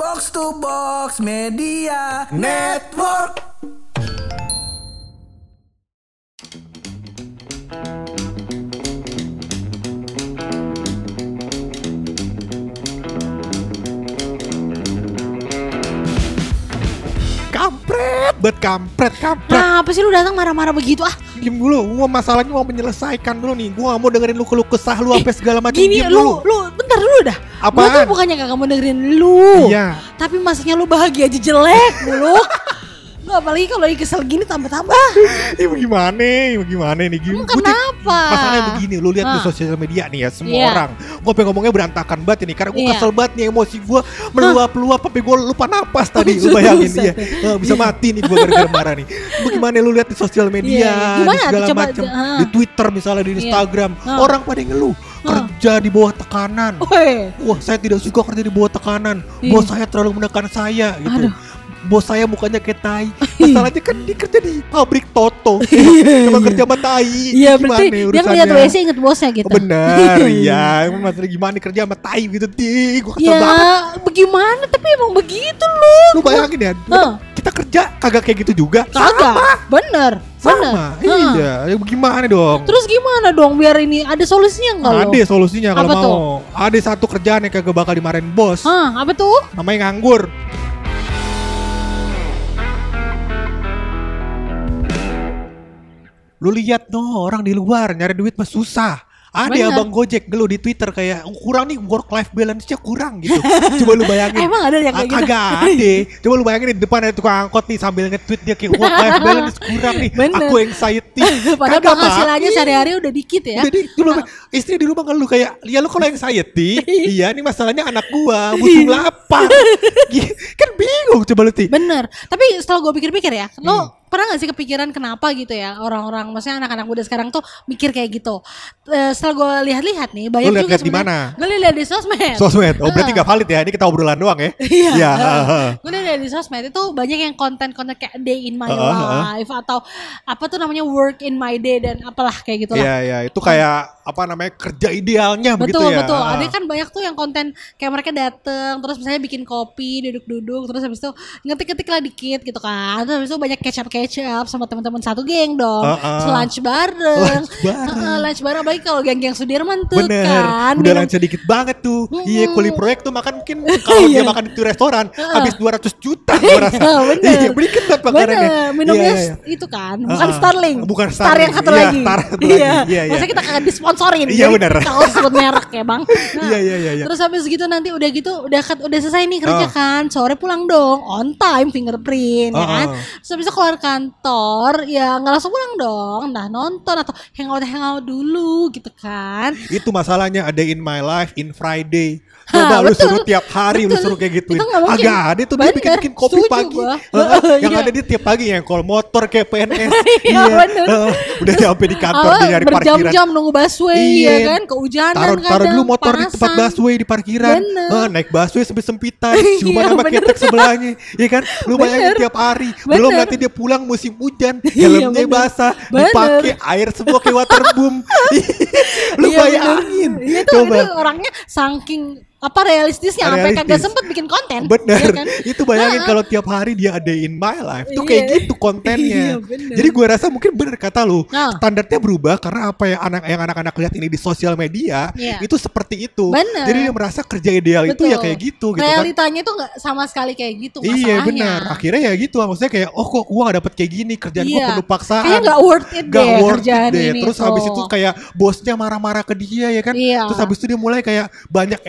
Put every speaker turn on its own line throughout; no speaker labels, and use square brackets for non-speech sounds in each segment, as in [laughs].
Box to Box Media Network.
Kampret, bet kampret, kampret.
Nah, apa sih lu datang marah-marah begitu ah?
Diem dulu, gua masalahnya mau menyelesaikan dulu nih. Gua gak mau dengerin lu keluh kesah lu apa segala macam.
Gini
Diem
lu,
dulu.
lu bentar dulu dah. Gua
Apaan?
tuh bukannya kagak mau dengerin lu.
Iya.
Tapi masanya lu bahagia aja jelek mulu. [laughs] lu apalagi kalau lagi kesel gini tambah-tambah.
Ini bagaimana? Bagaimana nih? Gini,
Emang
gua tuh-
kenapa?
Masalahnya begini, lu lihat di sosial media nih ya, semua
Iya.
orang. Gua pengen ngomongnya berantakan banget ini karena gua
Iya.
kesel banget nih emosi gua meluap-luap sampai gua lupa napas [laughs] tadi. Lu bayangin iya. Eh, bisa mati nih gua gara-gara marah nih. [laughs] Bagaimana lu lihat di sosial media,
Iya, iya. Gimana
di segala macam,
ah.
di Twitter misalnya di
Iya.
Instagram,
Ah.
orang pada ngeluh kerja di bawah tekanan.
Woi.
Wah, saya tidak suka kerja di bawah tekanan.
Iya.
Bos saya terlalu menekan saya gitu.
Aduh.
Bos saya mukanya kayak tai. [laughs] Masalahnya kan dia kerja di pabrik Toto. [laughs]
Iya,
Cuma kerja sama tai.
Iya berarti dia
urusannya?
ngeliat WC inget bosnya gitu.
Oh, benar, [laughs] iya. Emang masalah gimana kerja sama tai gitu, Ti. Gua kesel
Ya,
banget.
bagaimana? Tapi emang begitu lu.
Lu bayangin ya. Kita kerja kagak kayak gitu juga.
Kagak. Bener.
Sama.
Bener.
Iya, ya gimana dong?
Terus gimana dong biar ini ada solusinya enggak?
Ada solusinya kalau mau.
tuh?
Ada satu kerjaan yang kagak bakal dimarahin bos.
Hah, apa tuh?
Namanya nganggur. Lu lihat no orang di luar nyari duit mah susah. Ada
Bener.
abang Gojek ngeluh di Twitter kayak "Oh, kurang nih work life balance-nya kurang gitu. Coba lu bayangin.
Emang ada yang kayak gitu?
Kagak ada. Coba lu bayangin di depan ada tukang angkot nih sambil nge-tweet dia kayak work life balance kurang nih.
Bener.
Aku anxiety. [laughs]
Padahal
Kagak,
penghasilannya sehari-hari udah dikit ya.
Jadi dulu istri di rumah ngeluh kayak, ya lu kalau anxiety, [laughs] iya nih masalahnya anak gua butuh lapar. [laughs] Kan bingung coba lu ti.
Bener. Tapi setelah gue pikir-pikir ya,
Hmm.
lo pernah gak sih kepikiran kenapa gitu ya orang-orang, maksudnya anak-anak muda sekarang tuh mikir kayak gitu. Eh, setelah gue lihat-lihat nih, banyak
Lu
juga
lihat-lihat di mana?
Gue lihat di sosmed.
Sosmed. Oh berarti gak valid ya. Ini kita obrolan doang ya. [laughs]
Iya.
Iya.
Gue lihat di sosmed itu banyak yang konten-konten kayak day in my life atau apa tuh namanya work in my day dan apalah kayak gitu lah.
Iya iya itu kayak apa namanya kerja idealnya begitu
Betul
ya.
betul.
Heeh.
Ada kan banyak tuh yang konten kayak mereka dateng terus misalnya bikin kopi duduk-duduk terus habis itu ngetik-ngetik lah dikit gitu kan. Terus habis itu banyak catch up catch up sama teman-teman satu geng dong.
Heeh.
Terus lunch bareng.
Lunch bareng.
Heeh, lunch bareng apalagi kalau geng-geng Sudirman tuh
Bener,
kan.
udah lancar dikit banget tuh.
Mm-mm.
Iya, kuli proyek tuh makan mungkin [laughs] kalau dia
Iya.
makan di restoran
Heeh.
habis 200 juta gua rasa.
Iya, bener.
Iya, berikan banget makanannya.
Bener, minumnya
Iya, iya, iya.
itu kan, bukan
Heeh.
Starling.
Bukan
Star
Starling.
yang satu
Iya,
lagi.
Star satu lagi. Iya, iya.
Masa kita kagak disponsorin.
Iya, bener.
Kalau sebut merek ya, Bang. [laughs] Nah,
Iya, iya, iya, iya.
Terus habis gitu nanti udah gitu udah ket- udah selesai nih kerja
Oh.
kan. Sore pulang dong, on time fingerprint ya
Oh,
kan.
oh.
Terus habis itu keluar kantor, ya nggak langsung pulang dong. Nah, nonton atau hangout hangout dulu gitu kan.
Itu masalahnya ada in my life in Friday.
Ha,
Coba lu
betul.
suruh tiap hari lu
Betul.
suruh kayak gituin.
Itu nggak mungkin.
Agak ada tuh dia bikin bikin kopi
setuju
pagi. Heeh, [laughs] yang
Iya.
ada dia tiap pagi yang call motor kayak PNS. [laughs]
Iya, bener.
heeh. Udah nyampe di kantor dia nyari parkiran.
berjam-jam nunggu busway
Iya.
ya kan, kehujanan
Taruh taruh
kadang,
dulu motor di tempat
panasan.
busway di parkiran.
Bener.
Eh, naik busway sampai sempitan. [laughs] Cuma
Iya,
sama ketek sebelahnya. Iya kan? Lu bayangin tiap hari. Belum nanti dia pulang musim hujan.
Iya,
Helmnya basah. Dipakai air semua kayak waterboom. Lu
Iya,
bayangin.
Iya itu orangnya saking apa realistisnya sampai kagak
Realistis.
sempet bikin konten.
Bener,
ya kan?
itu bayangin kalau tiap hari dia ada in my life tuh
Iya.
kayak gitu kontennya.
Iya, bener.
Jadi gua rasa mungkin bener kata lu,
Nah.
standarnya berubah karena apa yang anak yang anak-anak lihat ini di sosial media
Iya.
itu seperti itu.
Bener.
Jadi dia merasa kerja ideal itu ya
Betul.
kayak gitu gitu kan.
Realitanya tuh nggak sama sekali kayak gitu
Iya
masalahnya.
benar. Akhirnya ya gitu maksudnya kayak oh kok gua gak dapet kayak gini kerjaan
Iya.
perlu paksaan.
Kayaknya nggak worth it
Gak
deh
worth it
kerjaan
deh.
ini
Terus
tuh.
habis itu kayak bosnya marah-marah ke dia ya kan.
Iya.
Terus habis itu dia mulai kayak banyak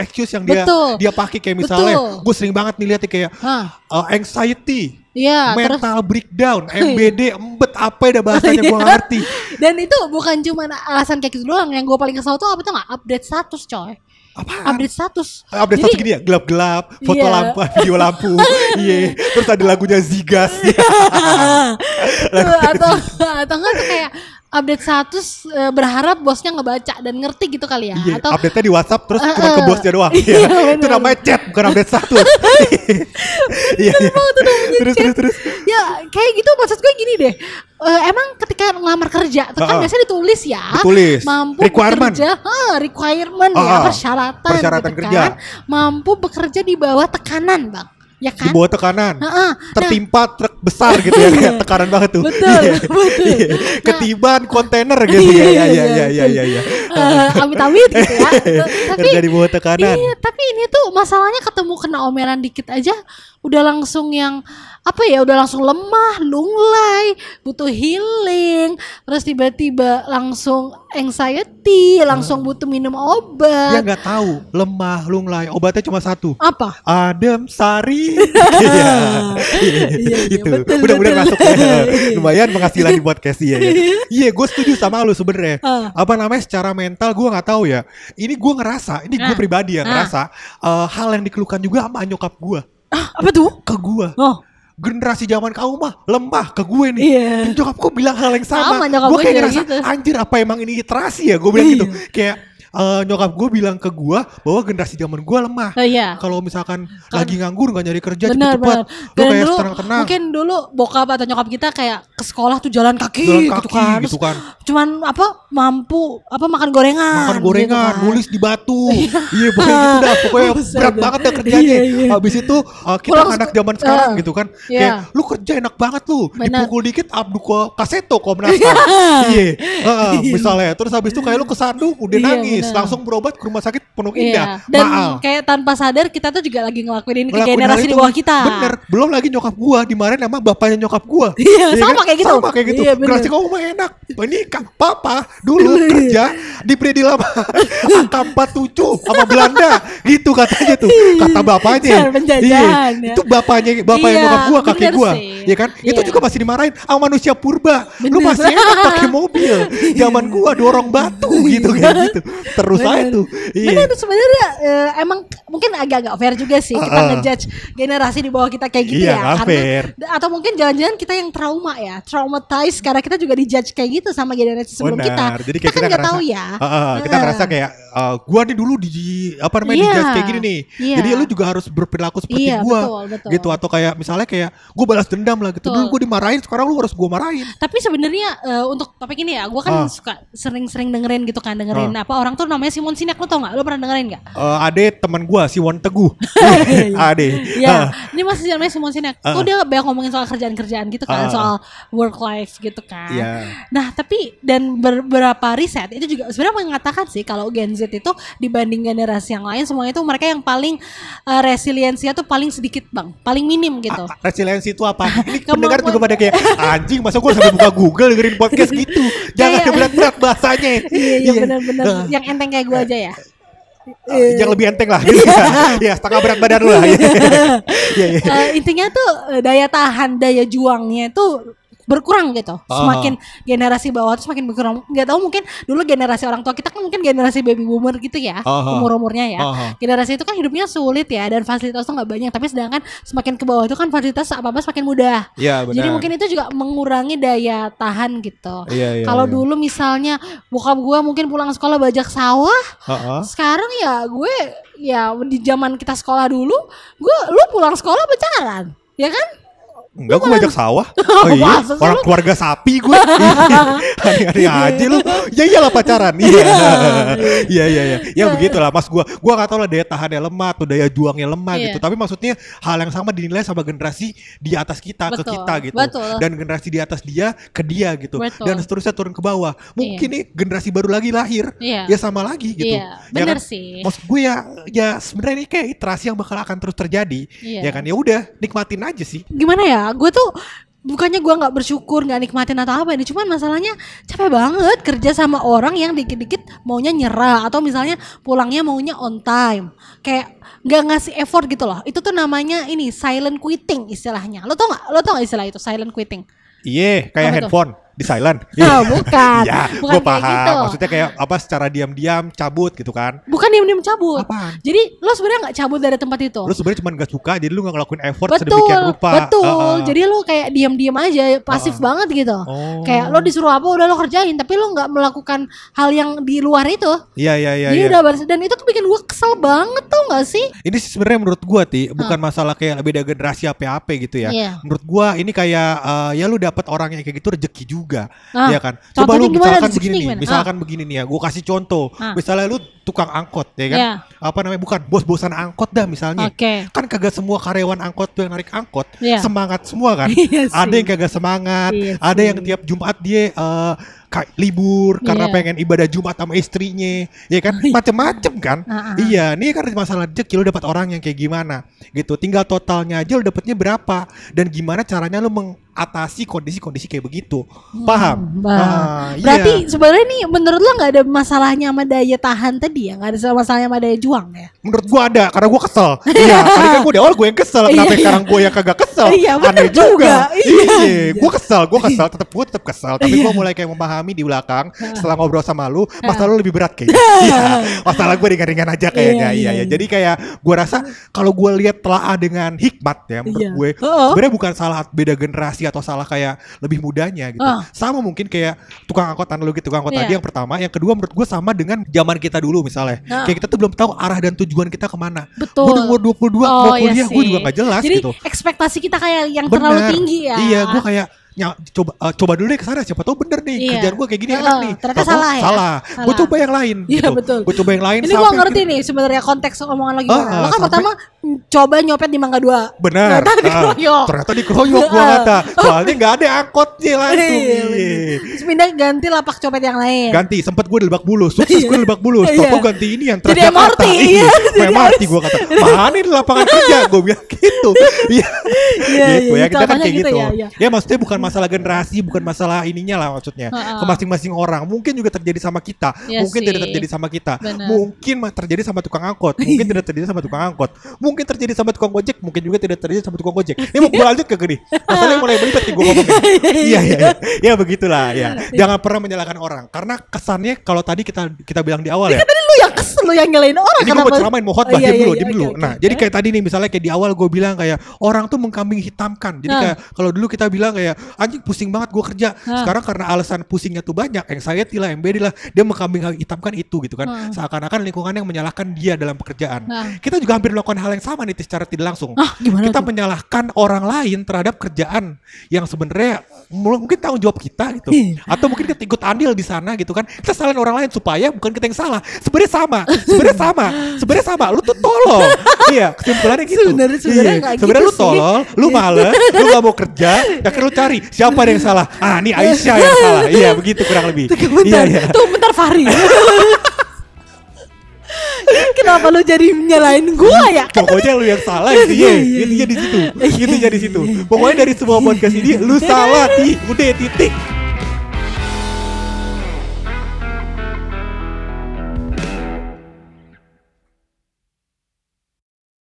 excuse-excuse yang dia
Betul.
dia pakai kayak misalnya gue sering banget nih lihat kayak
Hah.
uh, anxiety,
Iya, terus
mental breakdown, [laughs] MBD, embet apa ya bahasanya gue
Iya.
ngerti.
dan itu bukan cuma alasan kayak gitu doang. Yang gue paling kesel tuh apa tuh nggak update status coy.
Apaan?
Update status.
Update
Jadi-
status gini ya, gelap-gelap, foto
Iya.
lampu, video lampu, [laughs] iya. Terus ada lagunya Zigas, [laughs]
Tuh, atau atau enggak tuh kayak update status eh, berharap bosnya ngebaca dan ngerti gitu kali ya
Iya,
atau
update-nya di WhatsApp terus
Eh,
cuma ke bosnya doang.
Iya,
Iya, [laughs]
bener.
itu namanya chat bukan update status. [laughs] Iya, iya. Terus terus terus.
ya kayak gitu maksud gue gini deh Eh, emang ketika ngelamar kerja itu kan
Heeh.
biasanya ditulis ya
Ditulis.
mampu
Requirement.
bekerja requirement ya
Ah,
persyaratan
persyaratan
gitu
kerja.
kan mampu bekerja di bawah tekanan bang ya
Di
kan
bawah tekanan.
Heeh.
Tertimpa truk besar gitu ya, kayak tekanan banget tuh.
Betul,
Iya.
betul.
Iya. Ketiban kontainer gitu ya. Iya, iya, iya, iya, iya, iya.
Eh, amit-amit gitu ya [laughs] tapi
di bawah tekanan.
Iya, tapi ini tuh masalahnya ketemu kena omelan dikit aja udah langsung yang apa ya udah langsung lemah, lunglai, butuh healing, terus tiba-tiba langsung anxiety, langsung butuh minum obat.
nggak tahu lemah lunglai obatnya cuma satu.
Apa?
Adem Sari. [laughs] Iya.
iya,
itu.
betul,
Udah-udah
betul.
masuk ya. [laughs] Lumayan penghasilan di podcast ya. [laughs] Iya, gue setuju sama lu sebenarnya.
Ah.
Apa namanya secara mental gue nggak tahu ya. Ini gue ngerasa, ini gue
Ah.
pribadi
Ah.
ngerasa eh, hal yang dikeluhkan juga sama nyokap gue
Ah, apa tuh?
ke gue.
Oh,
Generasi zaman kau mah lemah ke gue nih.
Iya.
Dan Nyokap gue bilang hal yang sama.
Sama,
gue kayak ngerasa
gitu.
anjir apa emang ini literasi ya? Gue bilang
Iya.
gitu. Kayak eh, nyokap gue bilang ke gue bahwa generasi zaman gue lemah.
oh iya.
Kalau misalkan lagi nganggur nggak nyari kerja
benar.
lu
Dan
kayak
dulu
tenang-tenang,
mungkin dulu bokap atau nyokap kita kayak ke sekolah tuh jalan kaki,
jalan
gitu
kaki
kan.
gitu kan,
cuman apa mampu apa makan gorengan
makan gorengan,
gitu kan.
nulis di batu, [laughs] iya pokoknya gitu dah, [laughs] pokoknya berat banget ya kerjanya.
Iya, iya.
Habis itu uh, kita
Pulang
anak zaman sekarang
eh,
gitu kan,
iya.
kayak lu kerja enak banget lu,
Benar.
dipukul dikit abdu kaseto Komnas [laughs] iya, heeh, misalnya, terus habis itu kayak lu kesandung udah
Iya,
nangis,
benar.
langsung berobat ke rumah sakit penuh
Iya.
indah,
Dan
maal.
kayak tanpa sadar kita tuh juga lagi ngelakuin ini ke
Ngelakuin
generasi
hal
di
itu.
bawah kita.
Bener, belum lagi nyokap gua dimarahin sama bapaknya nyokap gua. [laughs]
Iya,
Iya
sama kayak gitu.
Sama kayak gitu.
Iya, bener.
Generasi kamu mah enak. Ini kak papa dulu kerja di Predi Lama AK47 sama Belanda gitu katanya tuh. Kata bapaknya.
Penjajahan, ya.
Itu bapaknya bapaknya
Iya,
nyokap gua, kakek
bener
gua.
sih.
Ya kan? Itu
Iya.
juga masih dimarahin sama manusia purba. Lu
Bener.
masih enak pakai [laughs] mobil. Zaman gua dorong batu gitu kan gitu. Terus aja tuh. Iya.
Bener sebenarnya eh, emang mungkin agak-agak fair juga sih kita
Uh-uh.
ngejudge generasi di bawah kita kayak gitu
Iya,
ya.
nggak fair.
atau mungkin jangan-jangan kita yang trauma ya, traumatized karena kita juga dijudge kayak gitu sama generasi sebelum
Benar.
kita.
Jadi
kita
kayak
kan
kita
nggak
ngerasa,
tahu ya.
Heeh, kita
Heeh.
ngerasa kayak eh, gua nih dulu di apa namanya
Iya.
dijudge kayak gini nih.
Iya.
Jadi lu juga harus berperilaku seperti
Iya,
gua.
betul, betul.
Gitu atau kayak misalnya kayak gua balas dendam lah gitu.
Betul.
Dulu gua dimarahin, sekarang lu harus gua marahin.
Tapi sebenarnya eh, untuk topik ini ya, gue kan
Ah.
suka sering-sering dengerin gitu kan, dengerin apa orang tuh namanya Simon Sinek lo tau nggak? Lo pernah dengerin nggak?
Eh, ade teman gua si Won Teguh. [laughs] [laughs] ade.
Iya, ini masih namanya Simon Sinek.
Ah.
Tuh dia banyak ngomongin soal kerjaan-kerjaan gitu kan,
Ah.
soal work life gitu kan.
Iya.
Nah, tapi dan beberapa riset itu juga sebenarnya mengatakan sih kalau Gen Z itu dibanding generasi yang lain semuanya itu mereka yang paling eh, resiliensinya tuh paling sedikit bang, paling minim gitu.
Ah, resiliensi itu apa? [laughs] Ini pendengar juga pada kayak anjing masa gua sampai buka Google dengerin podcast gitu. Jangan berat-berat bahasanya.
Iya, iya benar-benar yang enteng kayak gue aja ya.
Eh, yang lebih enteng lah gitu ya. [laughs] setengah berat badan lah. [laughs]
Eh, intinya tuh eh, daya tahan, daya juangnya itu berkurang gitu.
Ah.
Semakin generasi bawah tuh semakin berkurang. Nggak tahu mungkin dulu generasi orang tua kita kan mungkin generasi baby boomer gitu ya,
Ah.
umur-umurnya ya.
Ah.
Generasi itu kan hidupnya sulit ya dan fasilitas tuh nggak banyak. Tapi sedangkan semakin ke bawah itu kan fasilitas apa-apa semakin mudah.
Benar.
Jadi mungkin itu juga mengurangi daya tahan gitu.
Iya, iya,
Kalau
iya.
dulu misalnya bokap gua mungkin pulang sekolah bajak sawah,
Heeh.
sekarang ya gue ya di zaman kita sekolah dulu, gue lu pulang sekolah pacaran, ya kan?
Enggak, gue bajak sawah. [laughs] Oh iya, orang
lu?
keluarga sapi gue. Aneh-aneh aja lu. Ya iyalah pacaran. Iya. Iya [laughs] iya iya. Ya begitulah Mas gua. Gua gak tahu lah daya tahannya lemah atau daya juangnya lemah
Iya.
gitu. Tapi maksudnya hal yang sama dinilai sama generasi di atas kita ke
Betul,
kita gitu.
betul.
Dan generasi di atas dia ke dia gitu.
Betul.
Dan seterusnya turun ke bawah. Mungkin nih generasi baru lagi lahir.
Iya.
Ya sama lagi gitu.
Iya,
Ya
bener
kan?
sih.
Maksud gue ya ya sebenarnya ini kayak iterasi yang bakal akan terus terjadi.
Iya.
Ya kan ya udah nikmatin aja sih.
Gimana ya? Gue tuh bukannya gue nggak bersyukur, nggak nikmatin atau apa ini, cuman masalahnya capek banget kerja sama orang yang dikit-dikit maunya nyerah atau misalnya pulangnya maunya on time, kayak nggak ngasih effort gitu loh. Itu tuh namanya ini silent quitting istilahnya. Lo tau nggak? Lo tau nggak istilah itu silent quitting?
Iya, kayak
Apa tuh?
handphone. Di silent.
Ah, bukan.
Iya,
Bukan [laughs]
gue
kayak
paham.
gitu.
Maksudnya kayak apa secara diam-diam cabut gitu kan.
Bukan diem-diem cabut.
Apaan?
Jadi lo sebenarnya nggak cabut dari tempat itu.
Lu sebenarnya cuma gak suka jadi lu gak ngelakuin effort
betul,
sedemikian rupa.
betul.
Heeh.
Jadi lo kayak diam-diam aja, pasif
Uh-uh.
banget gitu.
Oh.
Kayak lo disuruh apa udah lo kerjain, tapi lo nggak melakukan hal yang di luar itu.
Iya iya iya.
Jadi
iya.
udah baris dan itu tuh bikin gue kesel banget tau gak sih?
Ini sih sebenarnya menurut gua ti bukan masalah kayak beda generasi apa-apa gitu ya.
Iya.
Menurut gua ini kayak eh, ya lu dapat orang yang kayak gitu rezeki juga,
Ah,
ya kan? Coba lu misalkan begini nih,
gimana?
misalkan begini nih ya, gua kasih contoh.
Ah.
Misalnya lu tukang angkot ya kan?
Iya.
Apa namanya? Bukan bos-bosan angkot dah misalnya.
Oke.
Kan kagak semua karyawan angkot tuh yang narik angkot
Iya.
semangat semua kan? [laughs]
Iya sih.
ada yang kagak semangat,
Iya
ada
sih.
yang tiap Jumat dia eh, ka- libur karena
Iya.
pengen ibadah Jumat sama istrinya, ya kan? Macem-macem kan?
Ah.
Iya, ini kan masalah rezeki lu dapat orang yang kayak gimana gitu. Tinggal totalnya aja lu dapatnya berapa dan gimana caranya lu mengatasi kondisi-kondisi kayak begitu. Paham?
Bah.
Ah, iya.
Berarti sebenarnya nih menurut lo nggak ada masalahnya sama daya tahan tadi ya? Nggak ada masalahnya sama daya juang ya?
menurut gua ada karena gua kesel. [laughs] Iya, tadi kan gua di awal gua yang kesel, kenapa
Iya, iya.
sekarang gua yang kagak kesel?
Iya, bener
Aneh juga.
juga. Iya,
Iya, gua kesel, gua kesel, tetap gua tetap kesel, tapi
Iya.
gua mulai kayak memahami di belakang setelah ngobrol sama lu, masalah lu lebih berat kayaknya. [laughs] Iya, masalah gua ringan-ringan aja kayaknya.
Iya,
Iya,
iya,
iya.
iya.
Jadi kayak gua rasa kalau gua lihat telaah dengan hikmat ya menurut
Iya.
gue,
Oh.
sebenarnya bukan salah beda generasi atau salah kayak lebih mudanya gitu.
Oh.
Sama mungkin kayak tukang angkot analogi tukang angkot
Iya.
tadi yang pertama, yang kedua menurut gue sama dengan zaman kita dulu misalnya. Kayak kita tuh belum tahu arah dan tujuan kita ke mana.
Betul.
Gue umur 22 mau
iya
kuliah gue juga gak jelas
Jadi
gitu.
ekspektasi kita kayak yang terlalu tinggi ya.
Iya, gue kayak nya, coba eh, coba dulu deh ke sana siapa tahu bener nih
Iya.
kerjaan gue kayak gini
Heeh,
enak nih.
ternyata
Tahu-tahu
salah ya?
Salah. Gue
Salah.
coba yang lain.
Iya, betul.
Gue coba yang lain.
Ini gua
sampai
ngerti nih sebenarnya konteks omongan lo
Ah,
gimana. lo kan
sampai-
pertama coba nyopet di Mangga Dua.
Benar.
Ternyata
Ah,
dikeroyok.
ternyata dikeroyok gua
Ah.
kata. Soalnya nggak ada angkotnya langsung.
Iya, bener.
Iya.
Terus pindah ganti lapak copet yang lain.
Ganti, sempet gue di Lebak Bulus, sukses gue di Lebak Bulus,
Iya.
toko ganti ini yang
Jadi. MRT, iya.
Iya, MRT gue kata, mana ini lapangan [laughs] kerja, gue bilang gitu. Iya,
Iya,
gitu
iya,
ya, kita kan kayak
gitu
gitu.
ya, iya.
Ya maksudnya bukan masalah generasi, bukan masalah ininya lah maksudnya. Ke masing-masing orang, mungkin juga terjadi sama kita,
Iya
mungkin tidak terjadi sama kita, mungkin mah terjadi sama tukang angkot, [laughs] mungkin tidak terjadi sama tukang angkot, mungkin terjadi sama tukang gojek, mungkin juga tidak terjadi sama tukang gojek. Ini mau gue lanjut ke gini, masalahnya mulai belibet nih gue ngomongin. [laughs] Iya, iya, iya, ya begitulah ya. Jangan pernah menyalahkan orang, karena kesannya kalau tadi kita kita bilang di awal ya,
Tadi lu yang kesel lu yang nyalain orang
ini gue mau ceramain mau khotbah
iya, iya,
dulu,
iya, oke,
dulu. Nah, jadi kayak tadi nih misalnya kayak di awal gue bilang kayak orang tuh mengkambing hitamkan. Jadi
Nah.
kayak kalau dulu kita bilang kayak anjing pusing banget gue kerja.
Nah.
Sekarang karena alasan pusingnya tuh banyak, anxiety lah, MBD lah, dia mengkambing hitamkan itu gitu kan.
Nah.
Seakan-akan lingkungan yang menyalahkan dia dalam pekerjaan. Kita juga hampir melakukan hal yang sama nih secara tidak langsung.
Ah,
kita
tuh?
menyalahkan orang lain terhadap kerjaan yang sebenarnya mungkin tanggung jawab kita gitu.
Iya.
Atau mungkin kita ikut andil di sana gitu kan. Kita salahin orang lain supaya bukan kita yang salah. Sebenarnya sama. Sebenarnya sama. Sebenarnya sama. Lu tuh tolol. iya, kesimpulannya gitu.
Sebenarnya- sebenarnya
Iya.
gitu
Sebenarnya lu
sih.
tolol, lu males, lu gak mau kerja, ya kan lu cari siapa yang salah. Ah, ini Aisyah yang salah. Iya, begitu kurang lebih. Iya,
Bentar,
iya.
tuh bentar Fahri. Kenapa lu jadi nyalain gua ya?
Pokoknya lu yang salah intinya, [laughs] intinya di situ, intinya di situ. Pokoknya dari semua podcast ini lu salah, ti, udah titik.